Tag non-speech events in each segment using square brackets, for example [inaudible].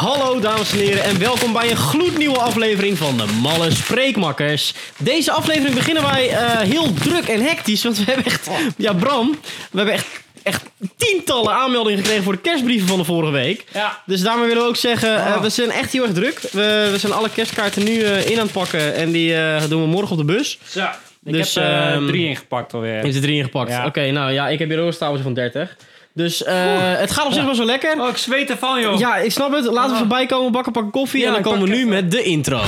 Hallo dames en heren en welkom bij een gloednieuwe aflevering van de Malle Spreekmakkers. Deze aflevering beginnen wij eh, heel druk en hectisch, want we hebben echt, ja Bram, we hebben echt, echt tientallen aanmeldingen gekregen voor de kerstbrieven van de vorige week. Ja. Dus daarmee willen we ook zeggen, eh, we zijn echt heel erg druk. We, we zijn alle kerstkaarten nu eh, in aan het pakken en die doen we morgen op de bus. Zo. Ik Dus, heb eh, ehm, drie ingepakt alweer. Heeft er drie ingepakt. Ja. Oké, nou ja, ik heb hier ook een stapeltje van 30. Dus eh, het gaat op zich wel zo lekker. Oh, ik zweet ervan, joh. Ja, ik snap het. Laten we Ah. voorbij komen, bakken, pakken koffie. Ja, en dan komen we nu even. met de intro.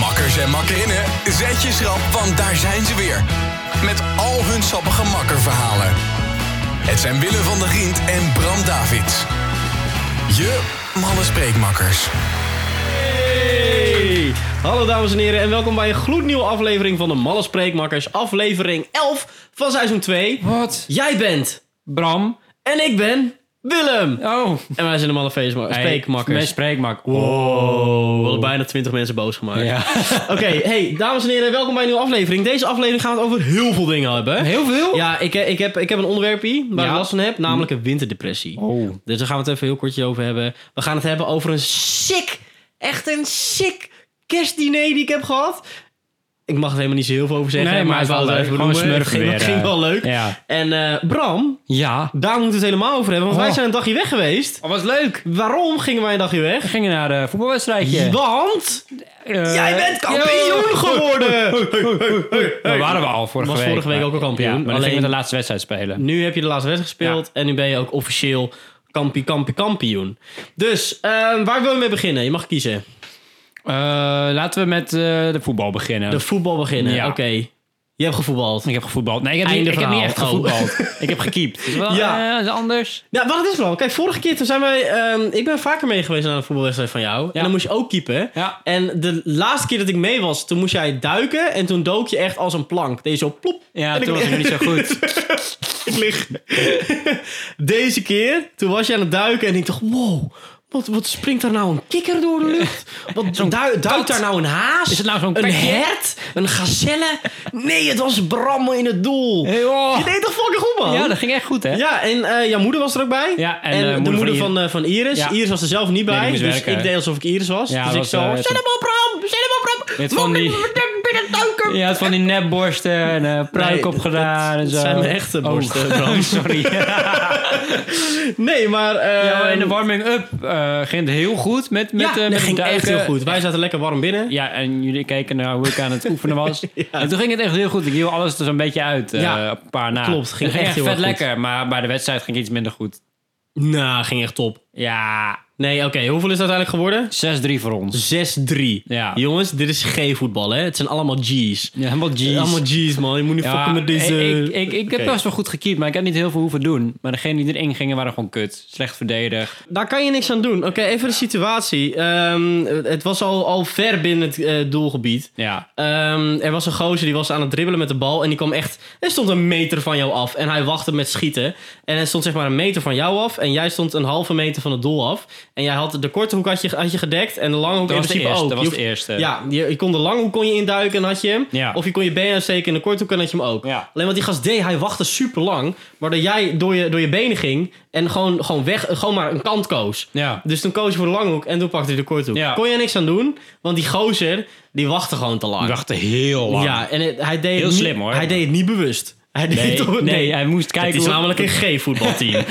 Makkers en makkerinnen, zet je schrap, want daar zijn ze weer. Met al hun sappige makkerverhalen. Het zijn Willem van der Rient en Bram Davids. Je malle spreekmakkers. Hey! Hallo dames en heren en welkom bij een gloednieuwe aflevering van de Malle Spreekmakkers. Aflevering 11 van seizoen 2. Wat? Jij bent Bram? en ik ben Willem. Oh. En wij zijn de Malle Feestma- Spreekmakkers. Mijn spreekmak. Wow, we hadden bijna 20 mensen boos gemaakt. Ja. [laughs] Oké, hey, dames en heren, welkom bij een nieuwe aflevering. Deze aflevering gaat het over heel veel dingen hebben. Heel veel? Ja, ik, ik, heb, ik heb een onderwerpje waar Ja. ik last van heb, namelijk een winterdepressie. Oh. Dus daar gaan we het even heel kortje over hebben. We gaan het hebben over een sick, echt een sick kerstdiner die ik heb gehad. Ik mag er helemaal niet zo heel veel over zeggen, Nee, maar het wou wel leuk. Gewoon [laughs] dat ging wel eh. leuk. Ja. En eh, Bram, Ja. daar moeten we het helemaal over hebben, want wij Oh. zijn een dagje weg geweest. Oh, was leuk. Waarom gingen wij een dagje weg? We gingen naar een voetbalwedstrijdje. Want Eh, jij bent kampioen geworden! Dat waren we al vorige Was week. vorige week maar- ook al kampioen. Ja, maar dan Alleen- gingen we de laatste wedstrijd spelen. Nu heb je de laatste wedstrijd gespeeld en nu ben je ook officieel kampie, kampie, kampioen. Dus, ehm, waar wil je mee beginnen? Je mag kiezen. Eh, laten we met eh, de voetbal beginnen. De voetbal beginnen. Ja. Oké. Je hebt gevoetbald. Ik heb gevoetbald. Nee, ik heb, niet, ik heb niet echt. Oh. gevoetbald. [laughs] ik heb gekiept. Wel, Ja. ja. is anders. Ja, wat is wel? Kijk, vorige keer toen zijn wij... ehm, ik ben vaker mee geweest naar een voetbalwedstrijd van jou. En dan moest je ook keepen. Ja. En de laatste keer dat ik mee was, toen moest jij duiken. En toen dook je echt als een plank. Deed je zo plop. Ja, En toen ik- [laughs] was ik niet zo goed. ik lig. [laughs] Deze keer, toen was je aan het duiken en ik dacht, wow, wat, wat springt daar nou een kikker door de lucht? Wat duikt daar nou een haas? Is het nou zo'n Een hert? Een gazelle? Nee, het was Bram in het doel. Hey, oh. Je deed toch fucking goed, man? Ja, dat ging echt goed, hè? Ja, en eh, jouw moeder was er ook bij. Ja, en, en, eh, de moeder van van, eh, van Iris. Ja. Iris was er zelf niet bij. dus werken. ik deed alsof ik Iris was. Ja, dus ik zo, zet hem op, Bram! Zet hem op, Bram! Met van die-! Je had van die nepborsten en pruik Nee, opgedaan dat- en zo. dat zijn mijn echte borsten, [laughs] Oh, Bram. sorry. [laughs] Nee, maar... ja, maar in de warming-up eh, ging het heel goed met, met, ja, met ging duiken. echt heel goed. Wij zaten lekker warm binnen. Ja, en jullie keken naar hoe ik aan het oefenen was. [laughs] En toen ging het echt heel goed. Ik hield alles er zo'n beetje uit. eh, Ja, een paar na. klopt. Ging Het echt heel vet goed. lekker. Maar bij de wedstrijd ging het iets minder goed. Nou, ging echt top. Ja, Nee, oké. Hoeveel is het uiteindelijk geworden? 6-3 voor ons. 6-3. Ja. Jongens, dit is geen voetbal, hè. Het zijn allemaal G's. Ja, helemaal G's. Allemaal G's, man. Je moet niet Ja, fucken met deze... ik, ik, ik heb Oké. best wel goed gekiept, maar ik heb niet heel veel hoeven doen. Maar degenen die erin gingen waren gewoon kut. Slecht verdedigd. Daar kan je niks aan doen. Oké, even de situatie. Ehm, het was al, al ver binnen het eh, doelgebied. Ja. Ehm, er was een gozer die was aan het dribbelen met de bal. En die kwam echt... Hij stond een meter van jou af. En hij wachtte met schieten. En hij stond zeg maar een meter van jou af. En jij stond een halve meter van het doel af. En jij had de korte hoek had je, had je gedekt. En de lange hoek Dat in was de principe eerste. ook. Dat was de eerste. Ja, je, je kon de lange hoek kon je induiken en had je hem. Ja. Of je kon je benen uitsteken in de korte hoek en had je hem ook. Ja. Alleen wat die gast deed, hij wachtte super lang. Waardoor jij door je, door je benen ging. En gewoon, gewoon weg, gewoon maar een kant koos. Ja. Dus toen koos je voor de lange hoek en toen pakte hij de korte hoek. Kon je niks aan doen, want die gozer, die wachtte gewoon te lang. Ik dacht heel lang. Ja, en het- hij deed Heel het niet, slim, hoor. Hij deed het niet bewust. Hij deed Nee, toch- nee, hij moest kijken Het is hoe- namelijk een G-voetbalteam. [laughs]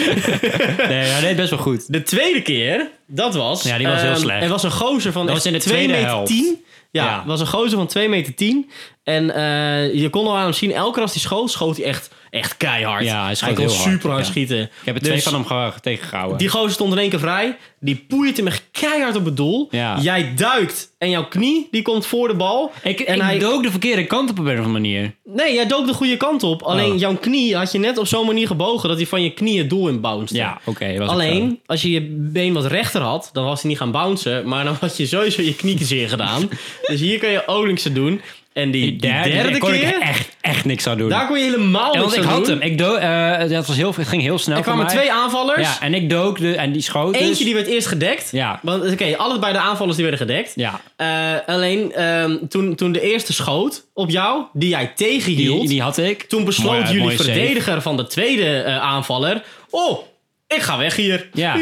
Nee, hij deed best wel goed. de tweede keer, dat was... Ja, die was heel ehm, slecht. Er was een gozer van Dat echt was in de 2 tweede meter helft. 10. Ja, Ja. was een gozer van 2 meter 10. En eh, je kon al aan hem zien, elke keer als hij schoot, schoot hij echt, echt keihard. Ja, hij schoot kon super hard ja. schieten. Ik heb er twee Dus- van hem ge- tegengehouden. Die gozer stond in één keer vrij. Die poeit hem echt keihard op het doel. Ja. Jij duikt en jouw knie die komt voor de bal. ik en ik hij, dook de verkeerde kant op op een of andere manier. Nee, jij dook de goede kant op. Alleen Oh. jouw knie had je net op zo'n manier gebogen dat hij van je knie het doel in bounced. Ja, oké. Alleen, als je je been wat rechter had, dan was hij niet gaan bouncen. Maar dan had je sowieso je knieën zeer gedaan. [laughs] dus hier kan je Olingse doen. En die, die derde, derde kon keer, ik echt, echt niks aan doen. daar kon je helemaal niks want ik aan had doen. hem. Ik do eh, dat was heel, het ging heel snel Er voor kwamen mij. twee aanvallers. Ja, en ik dook de, en die schoot dus. Eentje die werd eerst gedekt. Ja. Want oké, allebei de aanvallers die werden gedekt. Ja, Eh, alleen ehm, toen, toen de eerste schoot op jou, die jij tegenhield. die, die had ik. toen besloot Mooi- jullie save. verdediger van de tweede eh, aanvaller. Oh, ik ga weg hier. Ja, hij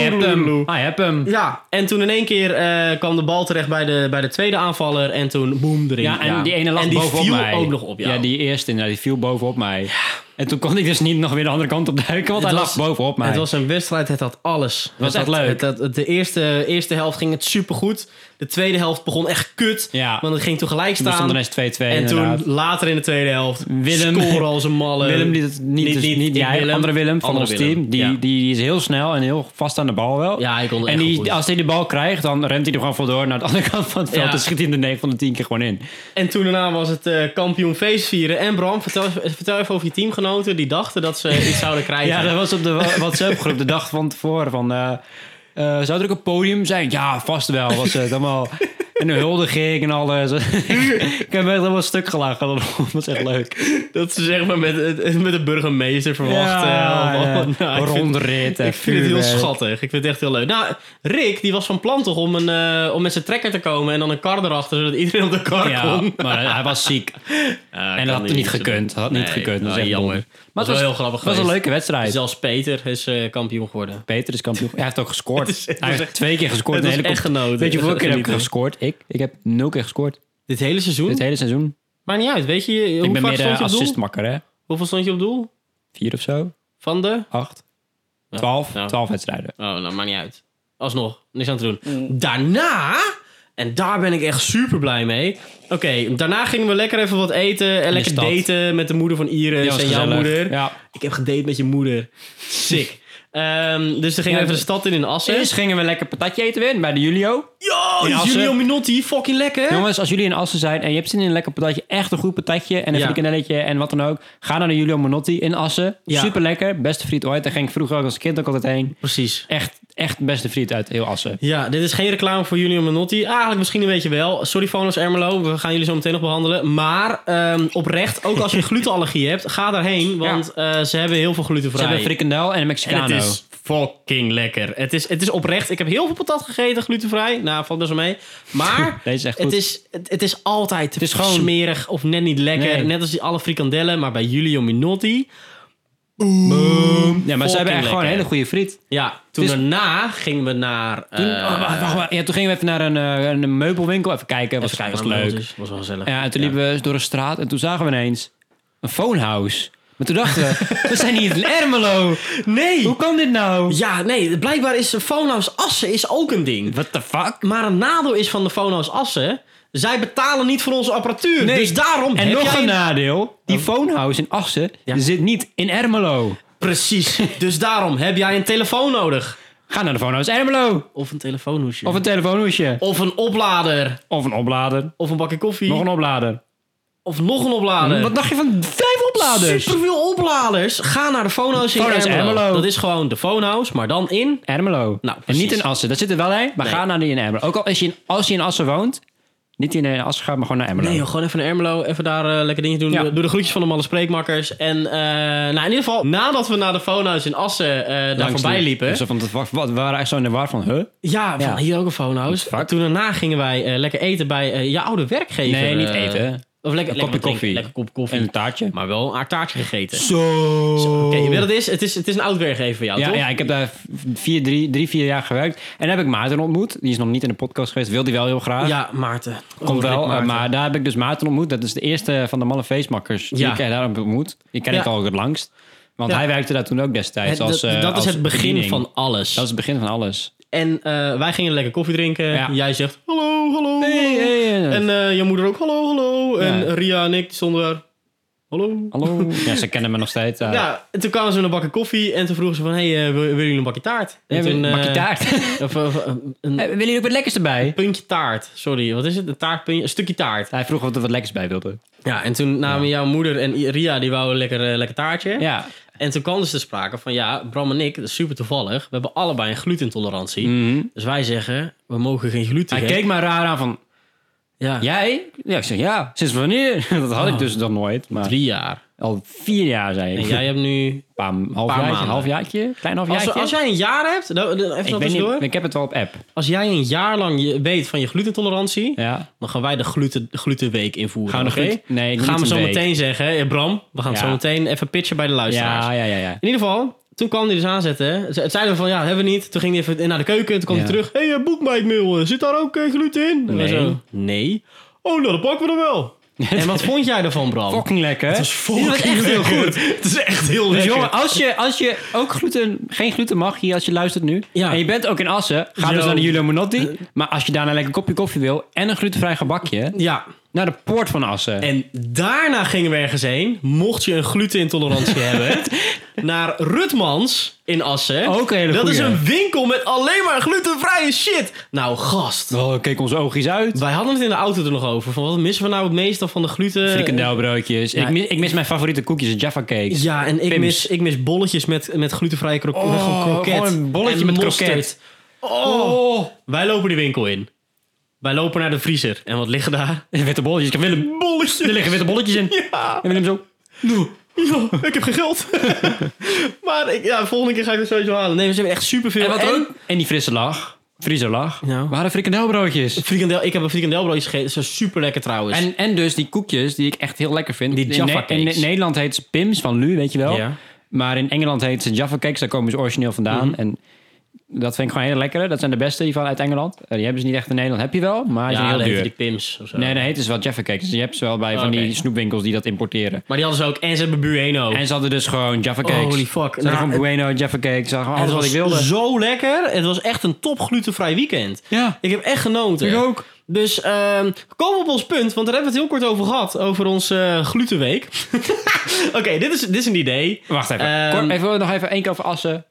heb joedeloe, hem. Hij heb hem. Ja, en toen in één keer eh, kwam de bal terecht bij de, bij de tweede aanvaller. En toen boem erin. Ja, en die ene lag en die bovenop viel mij. ook nog op jou. Ja, die eerste, nou, die viel bovenop mij. En toen kon ik dus niet nog weer de andere kant op duiken, want Het hij was- lag bovenop mij. Het was een wedstrijd, het had alles. Het was echt leuk. Het, de eerste, eerste helft ging het supergoed. De tweede helft begon echt kut. Ja. Want het ging toen gelijk Toen stond staan. ineens 2-2 En toen later in de tweede helft Willem- scoren als een malle. Willem liet het niet, dus niet, ik jij, Willem. andere Willem van Andere ons Willem, team. Die, ja. die, die is heel snel en heel vast aan de bal wel. Ja, ik kon en die, goed. als hij de bal krijgt, dan rent hij er gewoon door naar de andere kant van het veld. En schiet hij er 9 van de 10 keer gewoon in. En toen daarna was het eh, kampioen feestvieren. En Bram, vertel, vertel even over je teamgenoten die dachten dat ze iets zouden [laughs] krijgen. Ja, dat was op de WhatsApp-groep de dag van tevoren. Van, eh, eh, zou er ook een podium zijn? Ja, vast wel. Was het allemaal... En een huldiging en alles. [laughs] ik heb echt helemaal stuk gelachen. Dat was echt leuk. Dat ze zeg maar met, met de burgemeester verwachten. Ja, Of- ja. nou, Rondrit Ik vind het heel schattig. Ik vind het echt heel leuk. Nou, Rick, die was van plan toch om, een, eh, om met zijn trekker te komen en dan een kar erachter, zodat iedereen op de kar Ja, kon. maar hij was ziek. [laughs] en dat had niet gekund. Dat had niet gekund. Dat is nee, echt jammer. dom. Maar het was heel grappig Het was een leuke wedstrijd. Zelfs Peter is eh, kampioen geworden. Peter is kampioen. Hij heeft ook gescoord. [laughs] Is- hij heeft twee keer gescoord. het was hele echt genoten. Weet je hoeveel keer heb ik gescoord? Ik? Ik heb nul keer gescoord. Dit hele seizoen? Dit hele seizoen. Maakt niet uit. Weet je, hoe ik ben vaak meer stond de je op doel? assistmakker, hè? Hoeveel stond je op doel? Vier of zo? Van de? Acht? Twaalf? Ja. Twaalf wedstrijden. Oh, nou, maakt niet uit. Alsnog, niks aan te doen. Daarna, en daar ben ik echt super blij mee. Oké, daarna gingen we lekker even wat eten en lekker daten met de moeder van Iris en jouw moeder. Ja. Ik heb gedate met je moeder. Sick. Ehm, dus dan gingen Ja, we even de stad in in Assen. Eerst gingen we lekker patatje eten weer bij de Julio. Yo. Julio Minotti, fucking lekker. Jongens, als jullie in Assen zijn en je hebt zin in een lekker patatje, echt een goed patatje en een Ja. frikandelletje en wat dan ook, ga naar de Julio Manotti in Assen. Ja. Super lekker, beste friet ooit. Daar ging ik vroeger ook als kind ook altijd heen. Precies. Echt, echt beste friet uit heel Assen. Ja, dit is geen reclame voor Julio Manotti. Eigenlijk misschien een beetje wel. Sorry, Fonos Ermelo. We gaan jullie zo meteen nog behandelen. Maar ehm, oprecht, ook als je [laughs] glutenallergie hebt, ga daarheen. Want eh, ze hebben heel veel glutenvrij. Ze hebben frikandel en een En Mexicano. het is fucking lekker. Het is, het is oprecht. Ik heb heel veel patat gegeten, glutenvrij. Nou, valt best wel mee. Maar [laughs] is echt het, is, het, het is altijd is gewoon- smerig of net niet lekker. Nee. Net als die alle frikandellen. Maar bij Julio Minotti... Ja, maar ze hebben echt gewoon een hele goede friet. Ja, toen is- daarna gingen we naar... Toen, eh, oh, wacht, wacht, wacht. Ja, toen gingen we even naar een, eh, een meubelwinkel. Even kijken, was, even kijken was de leuk. meubeltjes. Was wel gezellig. Ja, en toen liepen we door een straat en toen zagen we ineens een phonehouse. Maar toen dachten we, [laughs] we zijn hier in Ermelo. Nee! Hoe kan dit nou? Ja, nee, blijkbaar is Phonehouse Assen is ook een ding. What the fuck? Maar een nadeel is van de Phonehouse Assen... zij betalen niet voor onze apparatuur. Nee. Dus daarom En heb nog jij een nadeel. Die phonehouse in Assen Ja. zit niet in Ermelo. Precies. [laughs] dus daarom heb jij een telefoon nodig. Ga naar de phonehouse Ermelo. Of een telefoonhoesje. Of een telefoonhoesje. Of een oplader. Of een oplader. Of een bakje koffie. Nog een oplader. Of nog een oplader. Wat dacht je van vijf opladers? Superveel opladers. Ga naar de Phonehouse in Ermelo. Ermelo. Dat is gewoon de Phonehouse, maar dan in... Ermelo. Nou, en niet in Assen. Dat zit er wel in, maar Nee. ga naar die in Ermelo. Ook al als je in, als je in Assen woont, niet in eh, Assen gaat, maar gewoon naar Ermelo. Nee, joh, gewoon even naar Ermelo. Even daar eh, lekker dingen doen. Ja. Doe de groetjes van de malle spreekmakkers. En eh, nou, in ieder geval, nadat we naar de Phonehouse in Assen daar Langs voorbij liepen... Dus van, wat, wat, we waren echt zo in de war van, huh? Ja, van hier ook een phonehouse. Toen daarna gingen wij lekker eten bij je oude werkgever. Nee, niet eten. Of lekker, Een kopje koffie. Lekker kop koffie. En een taartje. Maar wel een aard taartje gegeten. Zo. Oké, je weet wat het is? Het is, het is een oud werkgever van jou, Ja, toch? ja, ik heb daar vier, drie, drie, vier jaar gewerkt. En daar heb ik Maarten ontmoet. Die is nog niet in de podcast geweest. Wil die wel heel graag. Ja, Maarten. Komt Oh, wel. Maarten. maar daar heb ik dus Maarten ontmoet. Dat is de eerste van de malle feestmakkers die Ja. ik daar heb ontmoet. Die ken ik al het langst. Want Ja. hij werkte daar toen ook destijds Het- als dat, eh, dat is het begin bediening. van alles. Dat is het begin van alles. En eh, wij gingen lekker koffie drinken. Ja. Jij zegt hallo, hallo. Hey, hallo. hey, hey. En eh je moeder ook hallo, hallo. En. Ria en ik stonden daar. Hallo. Hallo. [laughs] Ja, ze kennen me nog steeds. eh. Ja, en toen kwamen ze met een bakje koffie en toen vroegen ze van, hey, eh, wil- willen jullie een bakje taart? En Ja, toen, een bakje eh, taart. [laughs] Of, of, eh, een Eh, Willen jullie ook wat lekkers erbij? puntje taart. Sorry, wat is het? Een taartpuntje, een stukje taart. Hij vroeg of er wat lekkers bij wilde. Ja, en toen namen jouw moeder en Ria, die wouden lekker, eh, lekker taartje. Ja. En toen kwam dus de sprake van, ja, Bram en ik, dat is super toevallig. We hebben allebei een glutentolerantie. Mhm. Dus wij zeggen, we mogen geen gluten Hij keek me raar aan van... Ja, Jij? Ja, ik zeg ja. Sinds wanneer? [laughs] Dat had ik dus nog nooit. Maar drie jaar. al vier jaar, zei ik. En jij hebt nu... Een [laughs] paar, half Paar jaartje, halfjaartje, klein Als, halfjaartje. als jij een jaar hebt, dan- dan- even ik, door. ik heb het wel op app. Als jij een jaar lang je weet van je glutentolerantie, Ja. dan gaan wij de gluten, glutenweek invoeren. Gaan we nee, gaan we zo week. meteen zeggen. hè, Bram, we gaan het zo meteen even pitchen bij de luisteraars. Ja, ja, ja, ja. In ieder geval, toen kwam hij dus aanzetten. Ze- Het zeiden we van, ja, hebben we niet. Toen ging hij even naar de keuken. Toen kwam hij terug. Hé, hey, boekmeidmeel, zit daar ook eh, gluten in? Nee. zo, nee. Oh, nou, dan pakken we er wel. [laughs] en wat vond jij ervan, Bram? Fucking lekker. Het is fucking echt heel goed. [laughs] Het is echt heel Dus lekker. jongen, als je, als je ook gluten, geen gluten mag hier als je luistert nu. Ja. En je bent ook in Assen, ga dus naar de Julio Menotti. [laughs] Maar als je daarna lekker een kopje koffie wil en een glutenvrij gebakje, Ja, naar de poort van Assen. En daarna gingen we ergens heen. Mocht je een glutenintolerantie [laughs] hebben. Naar Rutmans in Assen. Ook een hele Dat is een winkel met alleen maar glutenvrije shit. Nou, gast. Oh, keek onze oogjes uit. Wij hadden het in de auto er nog over. Van wat missen we nou het meeste van de gluten? Frikandelbroodjes. Ja. Ik, mis, ik mis mijn favoriete koekjes, Jaffa cakes. Ja, en ik Pims. mis, ik mis bolletjes met, met glutenvrije kro Oh, gewoon kroket. gewoon een bolletje En met mosterd. kroket. Oh. Wij lopen die winkel in. Wij lopen naar de vriezer. En wat liggen daar? [laughs] Witte bolletjes. Ik heb Willem. Bolletjes. Er liggen witte bolletjes in. [laughs] Ja. En Willem zo. Ja, ik heb geen geld. [laughs] maar ik, ja, volgende keer ga ik het sowieso halen. Nee, we hebben echt superveel. En wat ook? En die frisse lag. Vriezer lag. Nou. Waren frikandelbroodjes. Frikandel, ik heb een frikandelbroodje gegeten. Ze super lekker trouwens. En, en dus die koekjes die ik echt heel lekker vind. Die In Jaffa Ne- in, cakes. Nederland heet ze Pims van Lu, weet je wel. Ja. Maar in Engeland heet ze Jaffa cakes. Daar komen ze origineel vandaan. Mhm. En dat vind ik gewoon heel lekkere. Dat zijn de beste die van uit Engeland. Eh, die hebben ze niet echt in Nederland. Heb je wel, maar die ja, heel duur. die Pims of zo. Nee, dan heten ze wel Jaffa cakes. Dus je hebt ze wel bij van Oké. die snoepwinkels die dat importeren. Maar die hadden ze ook. En ze hebben Bueno. En ze hadden dus gewoon Jaffa cakes. Holy fuck. Ze hadden Nou, gewoon het- Bueno, Jaffa cakes. Ze hadden gewoon alles wat ik wilde. zo lekker. Het was echt een top glutenvrij weekend. Ja, Ik heb echt genoten. ik ook. Dus komen we op ons punt, want daar hebben we het heel kort over gehad. Over onze eh, glutenweek. [laughs] Oké, dit, is, dit is een idee. Wacht even. Ehm, Kort, even nog even één keer over Assen.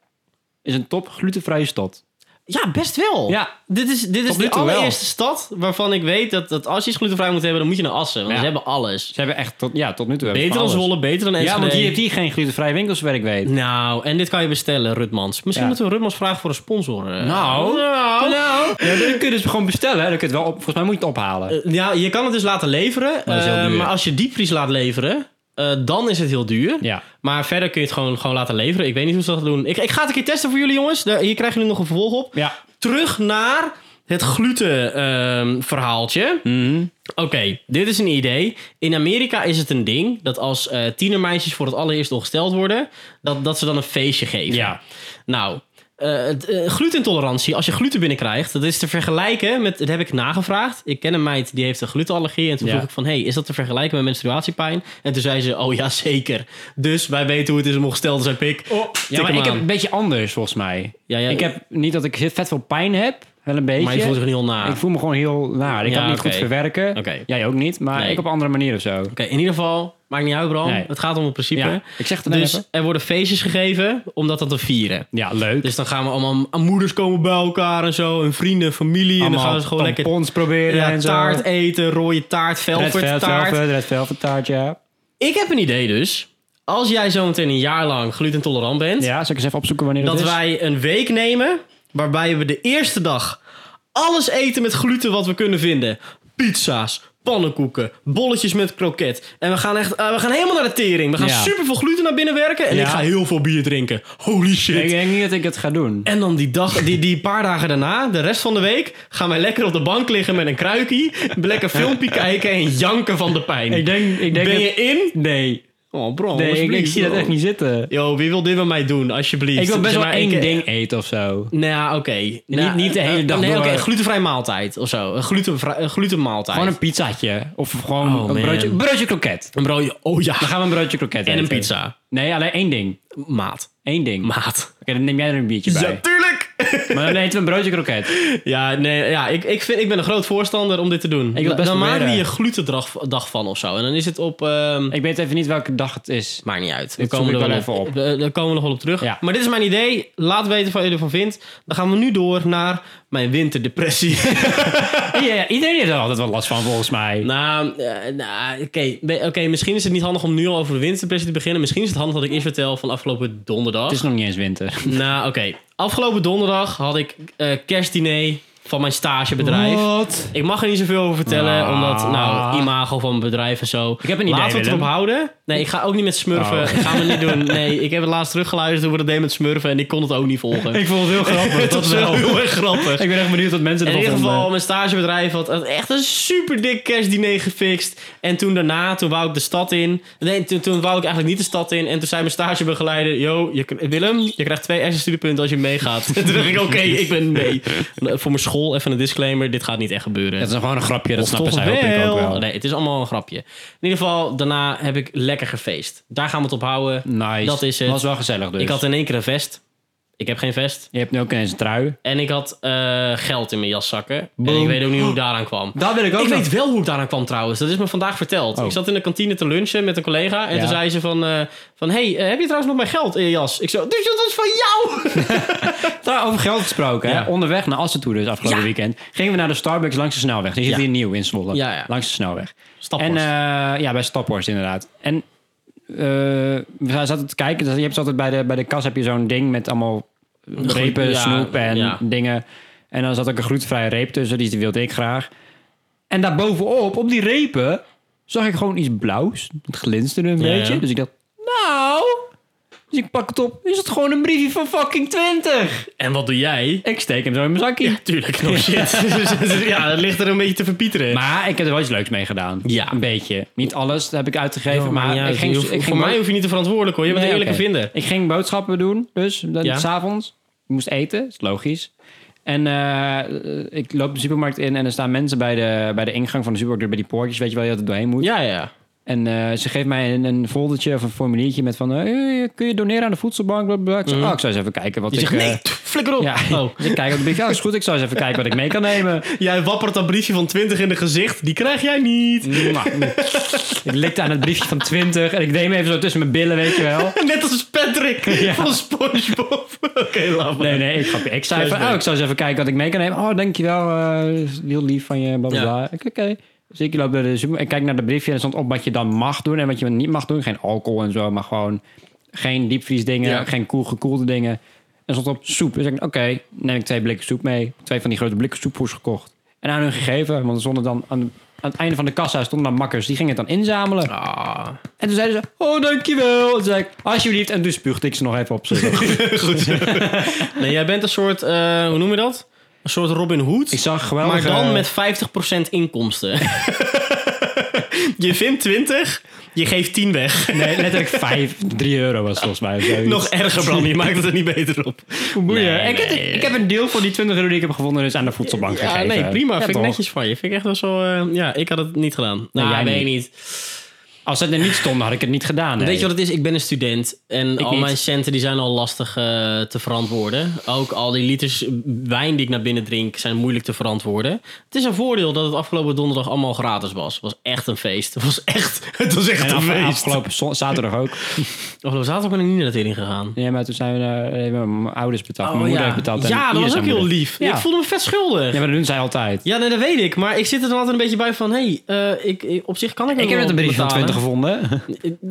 Is een top glutenvrije stad. Ja, best wel. Ja. Dit is, dit is Tot nu de toe wel. allereerste stad waarvan ik weet dat, dat als je iets glutenvrij moet hebben, dan moet je naar Assen. Want Ja. ze hebben alles. Ze hebben echt tot, ja, tot nu toe. hebben ze Beter dan alles. Zwolle, beter dan Enschede. Ja, want hier heeft hier geen glutenvrije winkels, zover ik weet. Nou, en dit kan je bestellen, Rutmans. Misschien Ja. moeten we Rutmans vragen voor een sponsor. eh. Nou. nou. Ja, dan kun je dus gewoon bestellen. hè. Dan kun je het wel op, volgens mij moet je het ophalen. Eh, Ja, je kan het dus laten leveren. Maar dat is heel eh, duur. maar als je diepvries laat leveren, eh, dan is het heel duur. ja. Maar verder kun je het gewoon, gewoon laten leveren. Ik weet niet hoe ze dat doen. Ik, ik ga het een keer testen voor jullie, jongens. Daar- hier krijgen jullie nog een vervolg op. Ja. Terug naar het gluten ehm, verhaaltje. Mhm. Oké, dit is een idee. In Amerika is het een ding dat als eh tienermeisjes voor het allereerst ongesteld worden, dat, dat ze dan een feestje geven. Ja. Nou, glutenintolerantie, als je gluten binnenkrijgt, dat is te vergelijken met, dat heb ik nagevraagd. Ik ken een meid die heeft een glutenallergie en toen Ja. vroeg ik van, hey, is dat te vergelijken met menstruatiepijn? En toen zei ze, oh ja, zeker. Dus wij weten hoe het is om ongesteld te zijn, pik. Ja, Tik maar ik heb een beetje anders volgens mij. Ja, ja, ik heb niet dat ik vet veel pijn heb. Wel een beetje. Maar je voelt zich heel naar. Ik voel me gewoon heel naar. Ik Ja, kan het niet goed verwerken. Jij ook niet, maar Nee. ik op andere manier of zo. Oké, in ieder geval, maakt niet uit, Bram. Nee. Het gaat om het principe. Ja, ik zeg het Dus even. er worden feestjes gegeven om dat te vieren. Ja, leuk. Dus dan gaan we allemaal aan moeders komen bij elkaar en zo. En vrienden, familie. en dan gaan ze gewoon lekker tampons proberen ja, en zo. taart eten. Rode taart, Red velvet velvet, taart. velvet, red velvet taart, ja. Ik heb een idee dus. Als jij zo meteen een jaar lang glutenintolerant bent. Ja, zal ik eens even opzoeken wanneer dat dat is? wij een week nemen. Waarbij we de eerste dag alles eten met gluten wat we kunnen vinden. Pizza's, pannenkoeken, bolletjes met kroket. En we gaan echt, eh, we gaan helemaal naar de tering. We gaan Ja. super veel gluten naar binnen werken. En Ja. ik ga heel veel bier drinken. Holy shit. Ik denk niet dat ik het ga doen. En dan die, dag, die, die paar dagen daarna, de rest van de week, gaan wij lekker op de bank liggen met een kruikie. Lekker filmpje kijken en janken van de pijn. Ik denk, ik denk ben je in? Nee, Oh bro, nee ik, zie dat echt niet zitten. Yo, wie wil dit met mij doen, alsjeblieft? Ik wil best Zeg wel maar, één ik- ding eten of zo. Nou, ja, oké. Nou, niet de hele eh, dag Nee, door. oké, een glutenvrij maaltijd of zo. Een, glutenvrij, een glutenmaaltijd. Gewoon een pizzaatje. Of gewoon Oh, een broodje, broodje kroket. Een broodje. Oh ja. Dan gaan we een broodje kroket En een eten. pizza. Nee, alleen één ding. Maat. Eén ding. Oké, Maat. dan neem jij er een biertje bij. Maar dan eten we een broodje kroket. Ja, nee, ja ik, ik, vind, ik ben een groot voorstander om dit te doen. wil het best dan maken we hier glutendag dag van of zo. En dan is het op... ehm, Ik weet even niet welke dag het is. Maakt niet uit. Daar komen, we ik wel op. even Eh, Daar komen we nog wel op terug. Ja. Maar dit is mijn idee. Laat weten wat je ervan vindt. Dan gaan we nu door naar mijn winterdepressie. [laughs] Ja, iedereen heeft er altijd wel last van, volgens mij. nou, eh, nou, oké. Misschien is het niet handig om nu al over de winterdepressie te beginnen. Misschien is het handig dat ik eerst vertel van afgelopen donderdag. Het is nog niet eens winter. Nou, oké. Afgelopen donderdag had ik eh kerstdiner van mijn stagebedrijf. Wat? Ik mag er niet zoveel over vertellen, Ah. omdat, nou, imago van mijn bedrijf en zo. Ik heb een idee, Laten we het erop houden. Nee, ik ga ook niet met smurfen. Oh. Ik ga we niet doen. Nee, ik heb het laatst teruggeluisterd hoe we dat deden met smurfen en ik kon het ook niet volgen. Ik vond het heel grappig. [laughs] het was wel heel erg grappig. Ik ben echt benieuwd wat mensen In ervan ieder geval, mijn stagebedrijf had echt een super dik kerstdiner gefixt. En toen daarna, toen wou ik de stad in. Nee, toen, toen wou ik eigenlijk niet de stad in. En toen zei mijn stagebegeleider: Yo, je, Willem, je krijgt twee extra studiepunten als je meegaat. [laughs] En toen dacht ik: Oké, ik ben mee. Voor mijn school, even een disclaimer: dit gaat niet echt gebeuren. Het is gewoon een grapje, dat snappen zij ook wel. Nee, het is allemaal een grapje. In ieder geval, daarna heb ik lekker gefeest. Daar gaan we het op houden. Nice. Dat is het. Was wel gezellig dus. Ik had in één keer een vest. Ik heb geen vest. Je hebt nu ook ineens een trui. En ik had eh, geld in mijn jaszakken. En ik weet ook niet hoe ik daaraan kwam. Daar wil ik ook Ik nog- weet wel hoe ik daaraan kwam trouwens. Dat is me vandaag verteld. Oh. Ik zat in de kantine te lunchen met een collega. En Ja. toen zei ze van... eh, van hey, eh, heb je trouwens nog mijn geld in je jas? Ik zo... Dus dat is van jou! [laughs] Over geld gesproken, Ja. hè? onderweg naar Assen toe dus afgelopen Ja. weekend... gingen we naar de Starbucks langs de snelweg. Die zit hier nieuw in Zwolle. Langs de snelweg. Staphorst. En ja, bij Staphorst inderdaad. En we zaten te kijken. dus Je hebt altijd bij de, bij de kas heb je zo'n ding met allemaal repen, ja, snoep en ja. dingen. En dan zat ook een glutenvrije reep tussen. Die wilde ik graag. En daarbovenop, op die repen, zag ik gewoon iets blauws. Het glinsterde een Ja, beetje. Dus ik dacht, nou... Dus ik pak het op. Is het gewoon een briefje van fucking 20? En wat doe jij? Ik steek hem zo in mijn zakje. Tuurlijk, no [laughs] shit. [laughs] ja, dat ligt er een beetje te verpieteren. Maar ik heb er wel iets leuks mee gedaan. Ja. Een beetje. Niet alles heb ik uitgegeven, Ja, maar ik ging, hoeft- ik ging voor mij hoef je niet te verantwoordelijk hoor. Je bent Nee, een eerlijke vinder. Ik ging boodschappen doen, dus dan Ja. s'avonds. Ik moest eten, is logisch. En eh, ik loop de supermarkt in en er staan mensen bij de, bij de ingang van de supermarkt, bij die poortjes, weet je wel, je dat er doorheen moet. Ja, ja. En eh, ze geeft mij een, een foldertje of een formuliertje met van, eh, kun je doneren aan de voedselbank? Blablabla. Ik zeg, oh, ik zou eens even kijken wat Mhm. Je ik... zegt eh, nee, flikker op. ja, Oh. [laughs] ik kijk op de brief. Ja, is goed. Ik zou eens even kijken wat ik mee kan nemen. [laughs] Jij wappert dat briefje van 20 in de gezicht. Die krijg jij niet. Nou, [laughs] ik likte aan het briefje van 20 en ik deed hem even zo tussen mijn billen, weet je wel. Net als Patrick Ja. van SpongeBob. Oké, laat maar. Nee, nee, ik, ik zei van, oh, ik zou eens even kijken wat ik mee kan nemen. Oh, dankjewel. eh heel lief van je, bla bla Ja. Oké. Dus ik loop naar de. Ik kijk naar de briefje en er stond op wat je dan mag doen en wat je niet mag doen. Geen alcohol en zo, maar gewoon geen diepvriesdingen, Ja. geen koel, gekoelde dingen. En stond op soep. Dus ik oké, neem ik twee blikken soep mee. Twee van die grote blikken soepvoers gekocht. En aan hun gegeven, want er stonden dan aan, aan het einde van de kassa stonden dan makkers. Die gingen het dan inzamelen. Ah. En toen zeiden ze, oh, dankjewel. En toen zei ik, alsjeblieft. En toen spuugde ik ze nog even op. [laughs] Goed. [laughs] nee, jij bent een soort, eh, hoe noem je dat? Een soort Robin Hood. Ik zag geweldig... maar dan met 50% inkomsten. [laughs] je vindt 20, je geeft 10 weg. Nee, letterlijk 5, 3 euro was volgens mij. zoiets. Nog erger, Bram. Je maakt het er niet beter op. boeien. Nee, ik, heb, nee. ik heb een deel van die 20 euro die ik heb gevonden dus aan de voedselbank Ja, gegeven. nee, prima. Ja, vind ik toch? netjes van je. Vind ik echt wel zo... eh, ja, ik had het niet gedaan. Nou, jij weet niet. Als het er niet stond, had ik het niet gedaan. nee. Weet je wat het is? Ik ben een student. En al niet. mijn centen die zijn al lastig eh, te verantwoorden. Ook al die liters wijn die ik naar binnen drink zijn moeilijk te verantwoorden. Het is een voordeel dat het afgelopen donderdag allemaal gratis was. Het was echt een feest. Het was echt, [laughs] het was echt En een af- feest. afgelopen zaterdag ook. [laughs] Afgelopen zaterdag ben ik niet naar de tering gegaan. Ja, maar toen zijn we naar hebben mijn ouders betaald. mijn moeder ja. heeft betaald. ja, dat was ook heel lief. Ja. Ik voelde me vet schuldig. Ja, maar dat doen zij altijd. Ja, nee, dat weet ik. Maar ik zit er dan altijd een beetje bij van... Hé, hey, eh, ik, op zich kan ik Ik heb net een briefje van betalen. 20 gevonden.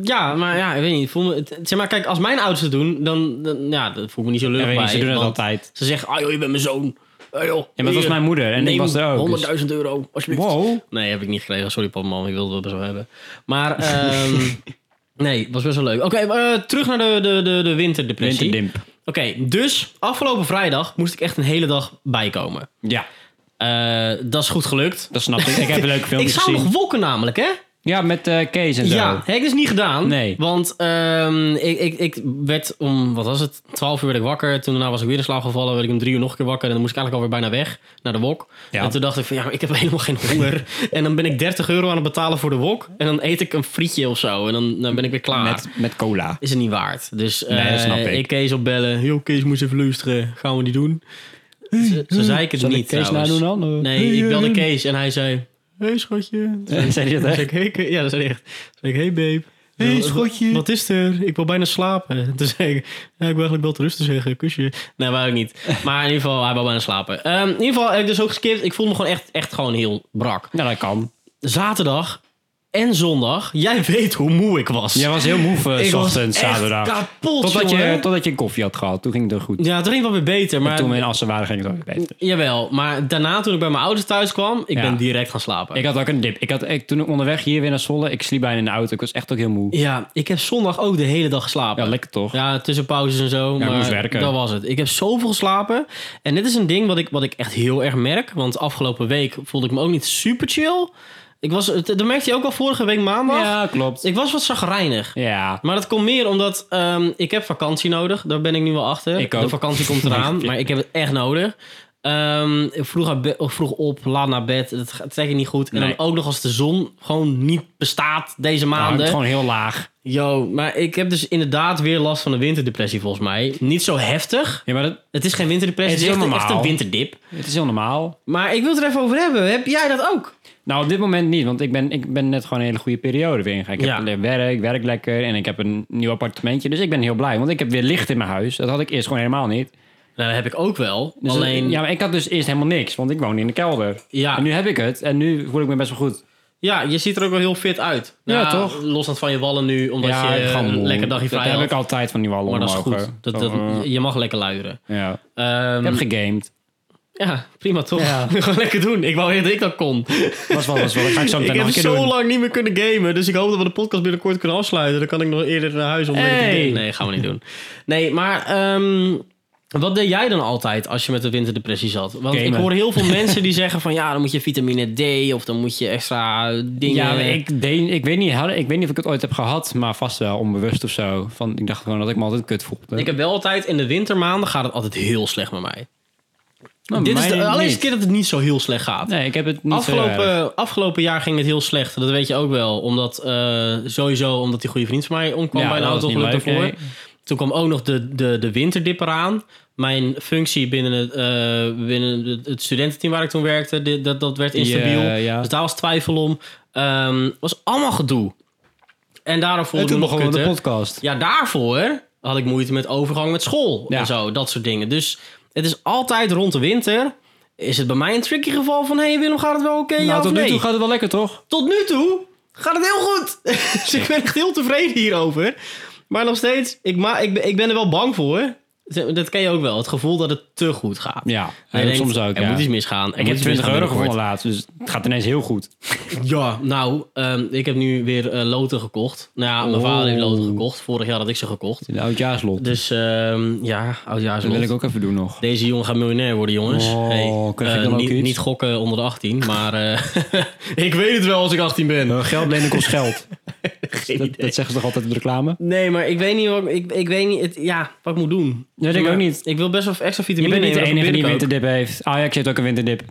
Ja, maar ja, ik weet niet. Ik Voel me, het- zeg maar, kijk, als mijn ouders het doen, dan, dan ja, dat voel ik me niet zo lullig bij. ze doen het altijd. Ze zeggen, ah joh, je bent mijn zoon. Ah, joh, Ja, maar dat was mijn moeder en ik was er ook. dus- 100.000 euro, alsjeblieft. Wow. Nee, heb ik niet gekregen. Sorry, papa, man. Ik wilde het wel wel hebben. Maar, ehm, [laughs] nee, het was best wel leuk. Oké, eh, terug naar de, de, de, de winterdepressie. Winterdimp. Oké, dus afgelopen vrijdag moest ik echt een hele dag bijkomen. Ja, Eh, dat is goed gelukt. dat snap ik. Ik heb een [laughs] leuke Ik filmpjes zou gezien. nog wolken namelijk, hè? Ja, met eh, Kees en zo. Ja, heb ik dus niet gedaan. Nee. Want ehm, ik, ik, ik werd om, wat was het, 12 uur werd ik wakker. Toen daarna was ik weer in slaap gevallen. werd ik om drie uur nog een keer wakker. En dan moest ik eigenlijk alweer bijna weg naar de wok. Ja. En toen dacht ik van, ja, maar ik heb [laughs] helemaal geen honger. en dan ben ik 30 euro aan het betalen voor de wok. En dan eet ik een frietje of zo. En dan, dan ben ik weer klaar. Met, met cola. Is het niet waard. Dus Nee, dat eh, snap ik. ik Kees opbellen. Yo, Kees, moest even luisteren. Gaan we niet doen. Zo zei ik het Zal niet Kees trouwens. nadoen dan? Nee, Hey, ik belde Kees en hij zei... Hey, schatje. [laughs] Zei dat Dan echt? zei ik, hey, ja, dat zei hij echt. Zei ik, hey babe. Hey, Wat- schatje. Wat is er? Ik wil bijna slapen. [laughs] Toen zei ik, ja, ik wil eigenlijk wel te rusten zeggen. Kusje. Nee, wou ik niet. Maar in ieder geval, hij wou bijna slapen. Ehm, in ieder geval heb ik dus ook geskipt. Ik voelde me gewoon echt, echt gewoon heel brak. Ja, dat kan. Zaterdag, en zondag. Jij weet hoe moe ik was. Jij was heel moe uh, [laughs] ik ochtend, zaterdag. kapot, Totdat jongen. je, totdat je koffie had gehad. Toen ging het er goed. Ja, toen ging het wel weer beter. Maar Toen we in Assen waren, ging het wel weer beter. Jawel, maar daarna toen ik bij mijn ouders thuis kwam, ik Ja. ben direct gaan slapen. Ik had ook een dip. Ik had, ik, toen ik onderweg hier weer naar Zwolle, ik sliep bijna in de auto. Ik was echt ook heel moe. Ja, ik heb zondag ook de hele dag geslapen. Ja, lekker toch? Ja, tussen pauzes en zo. ik maar moest werken. Dat was het. Ik heb zoveel geslapen. En dit is een ding wat ik, wat ik echt heel erg merk. Want afgelopen week voelde ik me ook niet super chill. Ik was, het- dat merkte je ook al vorige week maandag. Ja, klopt. Ik was wat zagrijnig. Ja. Maar dat komt meer omdat ik ik heb vakantie nodig. Daar ben ik nu wel achter. Ik ook. De vakantie komt [laughs] eraan, maar ik heb het echt nodig. Ehm, ik vroeg, vroeg op, laat naar bed. Dat gaat je niet goed. En Nee. dan ook nog als de zon gewoon niet bestaat deze Nou, het maanden. is gewoon heel laag. Yo, maar ik heb dus inderdaad weer last van een winterdepressie volgens mij. Niet zo heftig. Ja, maar dat, Het is geen winterdepressie, Het het is heel echt, een winterdip. het is heel normaal. Maar ik wil het er even over hebben. Heb jij dat ook? Nou, op dit moment niet, want ik ben, ik ben net gewoon een hele goede periode weer ingegaan. Ik Ja. heb werk, ik werk lekker en ik heb een nieuw appartementje. Dus ik ben heel blij, want ik heb weer licht in mijn huis. Dat had ik eerst gewoon helemaal niet. Nou, dat heb ik ook wel. Dus Alleen, Ja, maar ik had dus eerst helemaal niks, want ik woonde in de kelder. Ja. En nu heb ik het en nu voel ik me best wel goed. ja, je ziet er ook wel heel fit uit. Ja, Nou, toch? Los van je wallen nu, omdat ja, je gewoon een lekker dagje vrij Dat heb ik altijd van die wallen Maar dat is goed. eh. Dat, eh, je mag lekker luieren. ja. Ehm, Ik heb gegamed. Ja, prima toch? Ja. [laughs] Gewoon lekker doen. Ik wou eerder dat ik dat kon. Was wel, was wel. Dat ga [laughs] ik zo ik meteen heb zo doen. lang niet meer kunnen gamen. Dus ik hoop dat we de podcast binnenkort kunnen afsluiten. Dan kan ik nog eerder naar huis om lekker te Hey. gamen. Nee, gaan we niet doen. Nee, maar ehm, wat deed jij dan altijd als je met de winterdepressie zat? Want ik hoor heel veel [laughs] mensen die zeggen van... ja, dan moet je vitamine D of dan moet je extra dingen... Ja, ik, deed, ik, weet niet, ik weet niet of ik het ooit heb gehad, maar vast wel onbewust of zo. Van, ik dacht gewoon dat ik me altijd kut voelde. Ik heb wel altijd... In de wintermaanden gaat het altijd heel slecht met mij. Nou, Dit is de allereerste keer dat het niet zo heel slecht gaat. Nee, ik heb het niet. Afgelopen, afgelopen jaar ging het heel slecht. Dat weet je ook wel. Omdat eh, sowieso omdat die goede vriend van mij omkwam Ja, bij een dat was auto niet daarvoor. leuk, nee. Toen kwam ook nog de, de, de winterdip eraan. Mijn functie binnen het, eh, binnen het- studententeam waar ik toen werkte, dit- dat, dat werd instabiel. Ja, ja. Dus daar was twijfel om. Ehm was allemaal gedoe. En daarom voelde En ik toen we de podcast. Ja, daarvoor had ik moeite met overgang met school Ja. en zo, dat soort dingen. Dus het is altijd rond de winter. Is het bij mij een tricky geval van... hé hey Willem, gaat het wel oké? ja nou, tot nee? nu toe gaat het wel lekker, toch? Tot nu toe gaat het heel goed. [laughs] dus ik ben echt heel tevreden hierover. Maar nog steeds, ik, ma ik, ben- ik ben er wel bang voor. Dat ken je ook wel. Het gevoel dat het te goed gaat. Ja, En je denkt, soms ook, Er ja. moet iets misgaan. Ik heb iets 20 misgaan euro gevonden laatst, dus het gaat ineens heel goed. [laughs] Ja, nou, ehm, ik heb nu weer eh, loten gekocht. Nou ja, mijn vader heeft loten gekocht. Vorig jaar had ik ze gekocht. De oudjaarslot. Dus ehm, ja, oudjaars dat wil ik ook even doen nog. Deze jongen gaat miljonair worden, jongens. Oh, krijg ik eh, dan ook niet, iets? niet gokken onder de 18, maar eh, [laughs] ik weet het wel als ik 18 ben. Geld lenen kost geld. [laughs] Dat, dat zeggen ze toch altijd in de reclame? Nee, maar ik weet niet wat ik, ik weet niet, het, ja, wat ik moet doen. Dat denk ik Maar ook niet. Ik wil best wel extra Je vitamine bent niet de enige die winterdip heeft. Ajax heeft ook een winterdip.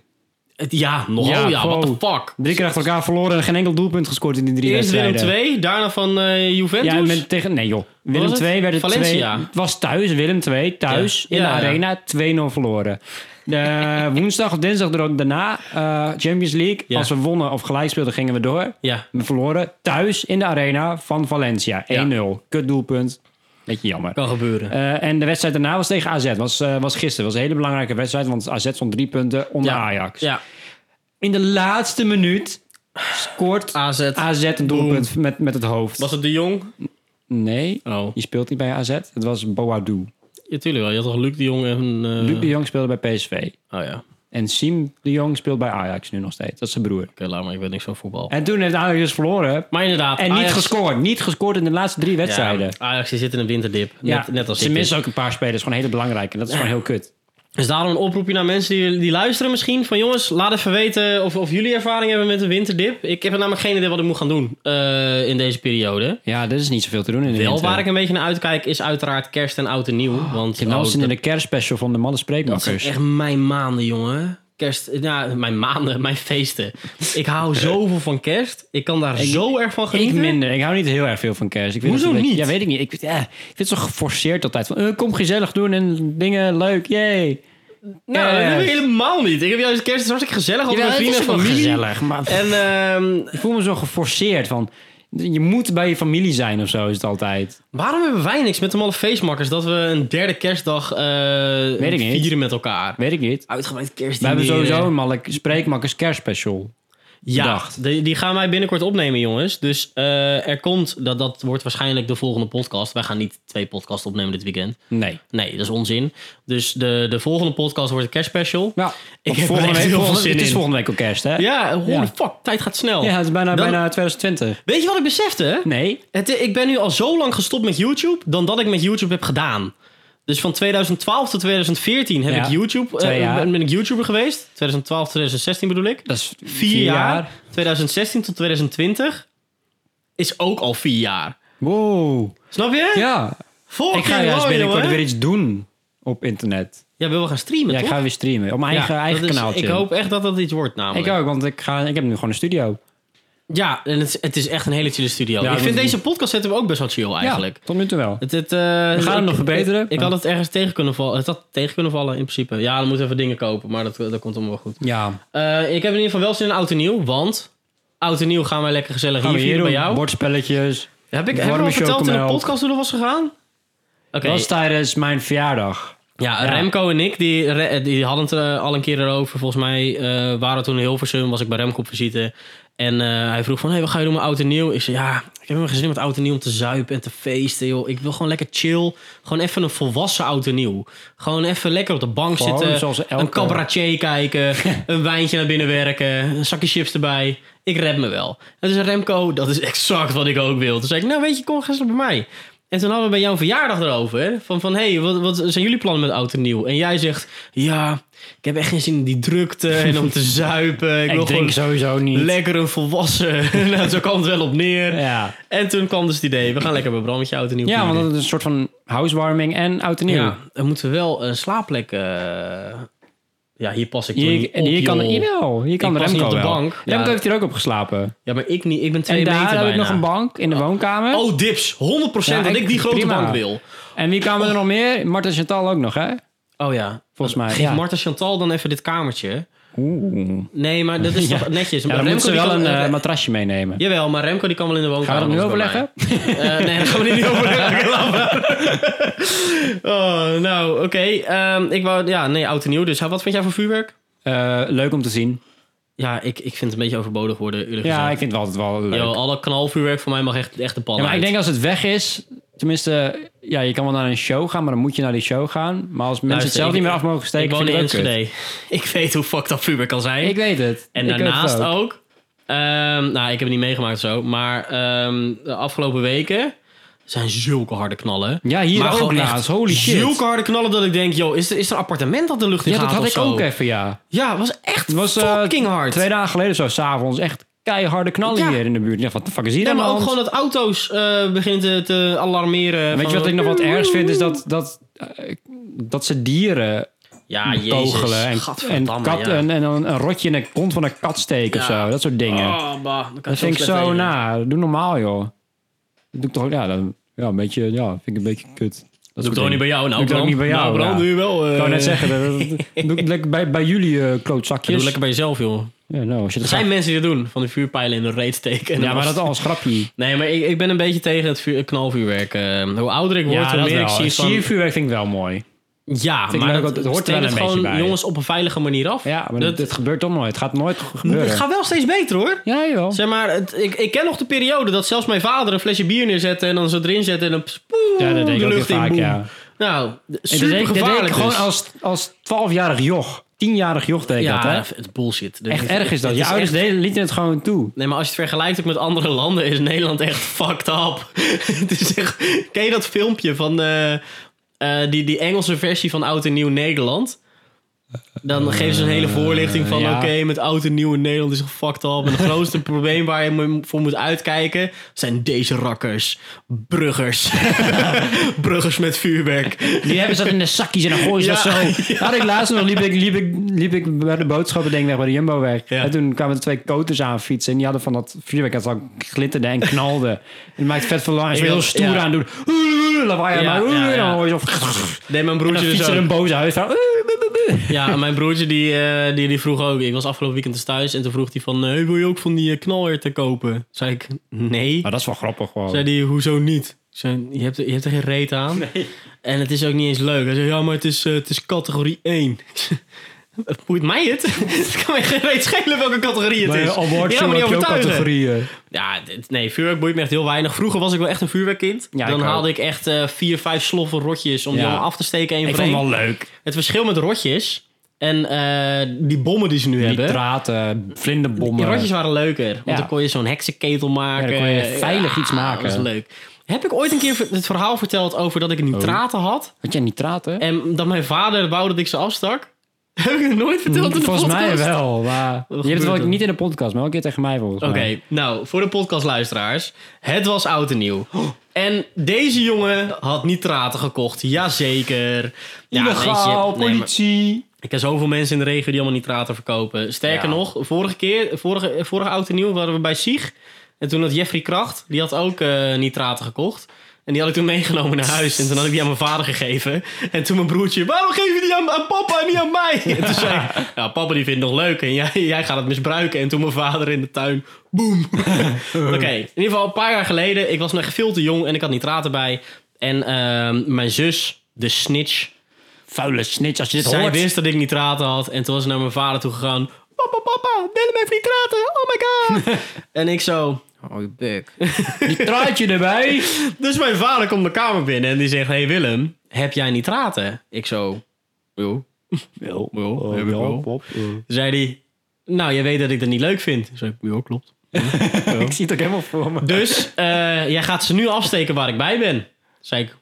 Ja, nogal ja, Ja, what the fuck. Drie keer achter elkaar verloren en geen enkel doelpunt gescoord in die drie Eerst Willem wedstrijden. 2, daarna van eh, Juventus. Ja, met, tegen, nee joh. Willem was het? 2 werd het Valencia. 2. Het was thuis, Willem 2, thuis Ja. in Ja, de ja. arena 2-0 verloren. De, [laughs] woensdag of dinsdag er ook daarna, eh, Champions League. Ja. Als we wonnen of gelijk speelden, gingen we door. Ja, We verloren thuis in de arena van Valencia. 1-0. Kut doelpunt. Beetje jammer. kan gebeuren. Eh, en de wedstrijd daarna was tegen AZ. Was, eh, was gisteren. was een hele belangrijke wedstrijd. Want AZ stond drie punten onder ja. Ajax. Ja, In de laatste minuut scoort AZ. AZ een doelpunt met, met het hoofd. Was het de Jong? Nee, Oh, die speelt niet bij AZ. Het was Boadou. ja, tuurlijk wel. Je had toch Luc de Jong en... eh, Luc de Jong speelde bij PSV. Oh ja, En Siem de Jong speelt bij Ajax nu nog steeds. Dat is zijn broer. laat maar. Ik weet niks van voetbal. En toen heeft Ajax dus verloren. Maar inderdaad, En niet gescoord. Niet gescoord in de laatste drie wedstrijden. Ja, Ajax die zit in een winterdip. Net, Ja, net als ze missen ook een paar spelers. Gewoon hele belangrijke. En dat is [laughs] gewoon heel kut. Dus daarom een oproepje naar mensen die, die luisteren misschien. Van jongens, laat even weten of, of jullie ervaring hebben met een winterdip. Ik heb namelijk geen idee wat ik moet gaan doen eh, in deze periode. Ja, er is niet zoveel te doen in de Wel winter. waar ik een beetje naar uitkijk is uiteraard kerst en oud en nieuw. Want Ik heb nou in dat- de kerstspecial van de Mannen dat zijn Spreekmakkers. echt mijn maanden, jongen. Kerst, ja, mijn maanden, mijn feesten. Ik hou [laughs] zoveel van kerst. Ik kan daar zo erg van Ik genieten. minder. Ik hou niet heel erg veel van kerst. Ik vind Hoezo het beetje- niet? Ja, weet ik niet. Ik, vind- ja, ik vind het zo geforceerd altijd. Van, eh, kom gezellig doen en dingen leuk. Yay. Nou, dat Kerst. heb ik helemaal niet. Ik heb juist kerst is hartstikke gezellig. Altijd met het vrienden is en familie. gezellig. Maar En ehm, ik voel me zo geforceerd van... Je moet bij je familie zijn of zo is het altijd. Waarom hebben wij niks met de malle feestmakkers dat we een derde kerstdag eh Weet ik niet. vieren met elkaar? Weet ik niet. Uitgebreid kerst. We hebben sowieso een malle Spreekmakkers kerstspecial. Ja, bedacht. die, die gaan wij binnenkort opnemen, jongens. Dus eh, er komt, dat, dat wordt waarschijnlijk de volgende podcast. Wij gaan niet twee podcasts opnemen dit weekend. Nee. Nee, dat is onzin. Dus de, de volgende podcast wordt een kerstspecial. Ja, Ik ik heb volgende week, heel veel volgende, zin het is volgende week ook kerst, hè? Ja, holy Ja. fuck, tijd gaat snel. Ja, het is bijna, Dan- bijna 2020. Weet je wat ik besefte? Nee. Het, ik ben nu al zo lang gestopt met YouTube dan dat ik met YouTube heb gedaan. Dus van 2012 tot 2014 heb Ja, ik YouTube, jaar. ben, ben ik YouTuber geweest. 2012 2016 bedoel ik. Dat is Vier, jaar. 2016 tot 2020 is ook al vier jaar. Wow. Snap je? Ja. Fucking Ik ga juist mooi, binnenkort jongen. weer iets doen op internet. Jij wil wel gaan streamen, Ja, ik ga weer streamen. Op mijn eigen, Ja, eigen is- kanaaltje. Ik hoop echt dat dat iets wordt namelijk. Ik ook, want ik, ga, ik heb nu gewoon een studio. Ja, en het, is- het is echt een hele chille studio. Ja, ik vind deze podcast zetten we ook best wel chill eigenlijk. Ja, tot nu toe wel. Het, het, eh, We gaan hem nog verbeteren. Ik, ik had het ergens tegen kunnen vallen. Het had tegen kunnen vallen in principe. Ja, dan moeten we even dingen kopen, maar dat, dat komt allemaal wel goed. Ja. Eh, ik heb in ieder geval wel zin in oud en nieuw, want oud en nieuw gaan wij lekker gezellig Gaan hier hier bij jou. Bordspelletjes. heb ik, heb ik al verteld in de podcast hoe dat was gegaan? Oké, Dat was tijdens mijn verjaardag. ja, ja. Remco en ik, die, die hadden het er al een keer erover. Volgens mij eh, waren we toen in Hilversum, was ik bij Remco op visite. En eh, hij vroeg van, hey, wat ga je doen met oud en nieuw? Ik zei, ja, ik heb helemaal geen zin met oud en nieuw om te zuipen en te feesten, joh. Ik wil gewoon lekker chill. Gewoon even een volwassen oud en nieuw. Gewoon even lekker op de bank Gewoon zitten. zoals elke- Een cabaretier kijken. [laughs] een wijntje naar binnen werken. Een zakje chips erbij. Ik red me wel. En zei Remco, dat is exact wat ik ook wil. Toen zei ik, nou weet je, kom gisteren bij mij. En toen hadden we bij jou een verjaardag erover. Van, van hey, wat, wat zijn jullie plannen met oud en nieuw? En jij zegt, ja, ik heb echt geen zin in die drukte en om te [laughs] zuipen. Ik Ik, wil drink sowieso niet. lekker een volwassen. [laughs] nou, zo kwam het wel op neer. Ja. En toen kwam dus het idee, we gaan lekker bij Bram met je oud en nieuw ja, vieren. want dat is een soort van housewarming en oud en nieuw. Ja, dan moeten we wel een slaapplek... eh, ja, hier pas ik toch Hier, niet en op, hier kan, joh. jawel, hier kan Ik pas Remco niet op de wel. bank. Remco Ja. heeft hier ook op geslapen. Ja, maar ik niet. Ik ben twee En daar heb ik bijna. nog een bank in de woonkamer. Oh, dips. 100% Ja, dat ik- ik die grote prima. bank wil. En wie kwamen er nog meer? Marten Chantal ook nog, hè? Oh ja. Volgens mij, Geef ja. Marta Chantal dan even dit kamertje. Oeh. Nee, maar dat is [laughs] Ja. toch netjes. Ja, Maar dan moeten ze wel een eh, matrasje meenemen. Jawel, maar Remco die kan wel in de woonkamer. Gaan we dat nu overleggen? Eh, nee, dat gaan we niet overleggen. [laughs] Oh, nou, oké. Ehm, ik wou, ja, nee, oud en nieuw. Dus wat vind jij van vuurwerk? Eh, leuk om te zien. Ja, ik, ik vind het een beetje overbodig worden, Ja, gezegd. ik vind het altijd wel leuk. Yo, al dat knalvuurwerk voor mij mag echt, echt de pan Ja, maar ik denk als het weg is, tenminste, ja, je kan wel naar een show gaan, maar dan moet je naar die show gaan. Maar als mensen Luister, het zelf ik- niet meer af mogen steken, ik woon in ik. Enschede. Weet hoe fucked dat vuurwerk kan zijn. Ik weet het. En Ik weet het daarnaast ook. ehm, nou, ik heb het niet meegemaakt zo. Maar ehm, de afgelopen weken zijn zulke harde knallen. Ja, hier maar ook echt Holy shit. Zulke harde knallen dat ik denk, joh, is er, is er een appartement dat de lucht in Ja, gaat dat had ik zo? ook even, ja. Ja, het was echt Het was eh, fucking hard. Twee dagen geleden zo, s'avonds. Echt keiharde knallen Ja. hier in de buurt. Ja, wat de fuck is hier Ja, maar ook hand? gewoon dat auto's eh beginnen te, te alarmeren. Weet je wat ik nog wat ergst vind? Is dat, dat, eh, dat ze dieren Ja, jezus. kogelen en, en, kat, ja. en, en een, een rotje in de kont van een kat steken of zo. Dat soort dingen. Oh, bah, dan kan dat je vind ik zo na. Doe normaal, joh. Dat doe ik toch, ja, dan, ja, een beetje, ja, vind ik een beetje kut. Dat Doe ik toch niet bij jou? Nou, Doe ik Bram. niet bij jou, Nou, Bram, ja. doe je wel. eh, Ik wou net zeggen, dat, dat doe ik lekker bij, bij jullie eh, klootzakjes. Doe lekker bij jezelf, joh. Ja, nou, als je Er dat zijn mensen die dat doen. Van de vuurpijlen in de reet steken. en ja, maar dat als grapje. Nee, maar ik, ik ben een beetje tegen het vuur, knalvuurwerk. Eh, hoe ouder ik word, Ja, hoe meer ik zie van... Siervuurwerk vind ik wel mooi. Ja, maar dat, het hoort er wel het een beetje gewoon bij. jongens op een veilige manier af. Ja, maar dat, dit gebeurt toch nooit. Het gaat nooit gebeuren. het gaat wel steeds beter hoor. Ja, joh. Zeg maar, het, ik, ik ken nog de periode dat zelfs mijn vader een flesje bier neerzette en dan zo erin zette en dan Ja, dat denk ik de lucht in vaak, boem. ja. Nou, super gevaarlijk gewoon dus. als, als 12-jarig joch. 10-jarig joch deed Ja, dat, hè? het bullshit. Echt erg is dat. Je ouders echt- deden, lieten het gewoon toe. Nee, maar als je het vergelijkt ook met andere landen, is Nederland echt [laughs] fucked up. [laughs] het is echt... Ken je dat filmpje van eh, eh, die, die Engelse versie van Oud en Nieuw Nederland? Dan geven ze een hele voorlichting van... ja. oké, met Oud en Nieuw in Nederland is het fucked up. En het grootste probleem waar je voor moet uitkijken... zijn deze rakkers. Bruggers. [laughs] Bruggers met vuurwerk. Die hebben ze dat in de zakjes en dan gooien ze Ja, dat zo. [laughs] Had ik laatst nog, liep ik, liep, ik, liep ik bij de boodschappen denk ik bij de Jumbo weg. En toen kwamen er twee koters aan fietsen. En die hadden van dat vuurwerk dat al glitterde en knalde. En het maakt vet veel lang. En ze heel stoer aan doen. Lawaai maar. En dan hoor je zo... Nee, mijn En dan broertje dus een boze huis van. [laughs] Ja, mijn broertje die, eh, die, die vroeg ook... Ik was afgelopen weekend dus thuis en toen vroeg hij van... Hey, wil je ook van die eh, knalherten kopen? Zei ik, nee. Maar dat is wel grappig gewoon. Zei die, hoezo niet? Zei, je hebt, er, je hebt er geen reet aan. En het is ook niet eens leuk. Hij zei, ja, maar het is, eh, het is categorie 1. [laughs] Het boeit mij het. [laughs] Het kan mij geen schelen welke categorie het is. gaat me niet heb ook categorieën. Ja, dit- nee, vuurwerk boeit me echt heel weinig. Vroeger was ik wel echt een vuurwerkkind. Ja, Dan ik haalde ik echt eh, vier, vijf sloffen rotjes om die allemaal af te steken. één Ik vond het wel leuk. Het verschil met rotjes en eh, die bommen die ze nu hebben. Nitraten, vlinderbommen. Die rotjes waren leuker. Want Ja. dan kon je zo'n heksenketel maken. Ja, dan kon je veilig iets maken. Dat was leuk. Heb ik ooit een keer het verhaal verteld over dat ik nitraten had? Had jij nitraten? En dat mijn vader wou dat ik ze afstak? [laughs] Heb ik het nooit verteld in de Volgens mij podcast? wel, maar... Je hebt het wel niet in de podcast, maar wel een keer tegen mij volgens Oké, mij. nou, voor de podcastluisteraars. Het was oud en nieuw. En deze jongen had nitraten gekocht. Jazeker. Ja, weet je, nee, maar- politie. Ik ken zoveel mensen in de regio die allemaal nitraten verkopen. Sterker Ja. nog, vorige keer, vorige, vorige oud en nieuw waren we bij Sieg. En toen had Jeffrey Kracht, die had ook eh, nitraten gekocht. En die had ik toen meegenomen naar huis. En toen had ik die aan mijn vader gegeven. En toen mijn broertje, waarom geef je die aan, aan papa en niet aan mij? En toen zei ik, ja, [laughs] papa die vindt het nog leuk en jij, jij gaat het misbruiken. En toen mijn vader in de tuin, boem. [laughs] Oké, in ieder geval een paar jaar geleden. Ik was nog veel te jong en ik had nitraten bij. En ehm, mijn zus, de snitch, Vuile snitch, als je dit zij hoort. wist dat ik nitraten had. En toen was ze naar mijn vader toe gegaan. Papa, papa, Willem heeft nitraten. Oh my god. [laughs] en ik zo... Oh, je bek. [laughs] Nitraatje erbij. dus mijn vader komt mijn kamer binnen en die zegt... Hey Willem, heb jij nitraten? Ik zo... Jo. Wel, wel, heb ik wel. Pop, zei hij... Nou, jij weet dat ik dat niet leuk vind. Ik zei, ja, klopt. [laughs] Ik zie het ook helemaal voor me. Dus eh, jij gaat ze nu afsteken waar ik bij ben. Zei ik...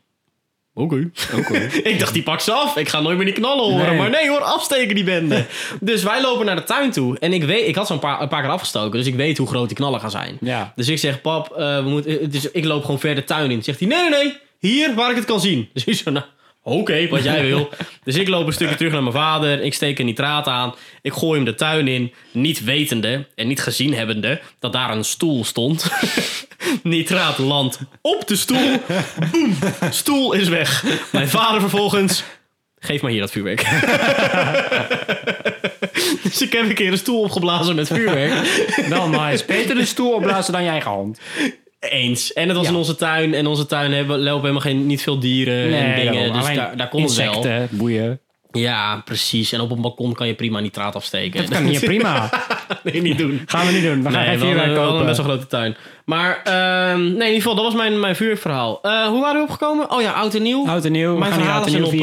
Oké. [laughs] ik dacht, die pakt ze af. Ik ga nooit meer die knallen horen. Nee. Maar nee hoor, afsteken die bende. [laughs] dus wij lopen naar de tuin toe. En ik weet, ik had een paar, een paar keer afgestoken. Dus ik weet hoe groot die knallen gaan zijn. Ja. Dus ik zeg, pap, eh, we moeten, dus ik loop gewoon ver de tuin in. Zegt hij, nee, nee, nee. Hier, waar ik het kan zien. [laughs] Dus ik zo, nou, oké, wat jij wil. [laughs] dus ik loop een stukje terug naar mijn vader. Ik steek een nitraat aan. Ik gooi hem de tuin in. Niet wetende en niet gezien hebbende dat daar een stoel stond. [laughs] nitraat landt op de stoel. Boem, stoel is weg. Mijn vader vervolgens... Geef maar hier dat vuurwerk. [laughs] dus ik heb een keer een stoel opgeblazen met vuurwerk. Wel nice. Beter de stoel opblazen dan je eigen hand. Eens. En het was Ja. in onze tuin. En onze tuin hebben, lopen helemaal geen, niet veel dieren en dingen. daarom. Dus Alleen daar, daar kon het wel. Insecten, boeien. Ja, precies. En op een balkon kan je prima nitraat afsteken. Dat kan niet prima. [laughs] [laughs] nee, niet doen. Gaan we niet doen. We gaan Nee, geen we hadden, vuurwerk we hadden een kopen. best wel grote tuin. Maar ehm, nee, in ieder geval, dat was mijn, mijn vuurwerkverhaal. Eh hoe waren we opgekomen? Oh ja, oud en nieuw. Oud en nieuw. Mijn hier nieuw zijn op, eh,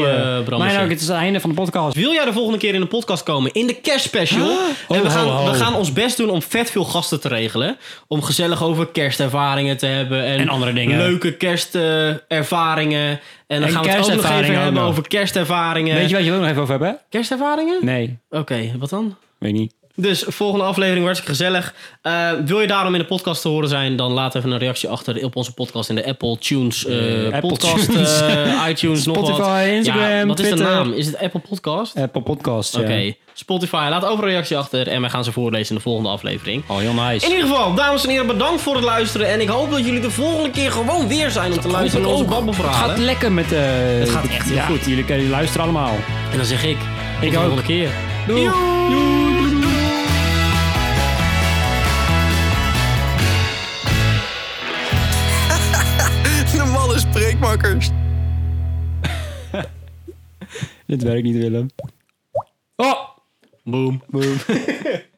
Brammertje. Mijn ook, het is het einde van de podcast. Wil jij de volgende keer in de podcast komen? In de kerstspecial. en we gaan, ho. we gaan ons best doen om vet veel gasten te regelen. Om gezellig over kerstervaringen te hebben. En, En andere dingen. Leuke kerstervaringen. en dan En gaan we het ook nog even hebben over kerstervaringen. Weet je wat je ook nog even over hebt? Kerstervaringen? Nee, Oké, wat dan? weet niet. Dus volgende aflevering, hartstikke gezellig. Eh, wil je daarom in de podcast te horen zijn, dan laat even een reactie achter op onze podcast in de Apple Tunes eh, Apple podcast, Tunes. eh, [laughs] iTunes, nog wat. Spotify, Instagram, ja, wat is de naam? Is het Apple Podcast? Apple Podcast. Oké, Ja. Spotify, laat overal een reactie achter en wij gaan ze voorlezen in de volgende aflevering. Oh, heel nice. In ieder geval, dames en heren, bedankt voor het luisteren. En ik hoop dat jullie de volgende keer gewoon weer zijn om te luisteren naar onze Het babbelverhalen. gaat lekker met... eh het gaat echt heel ja, goed. Jullie, jullie luisteren allemaal. En dan zeg ik, tot Ik de volgende keer. Doei. De malle spreekmakkers. [laughs] Dit werkt niet, Willem. Oh! Boom. Boom. [laughs] [laughs]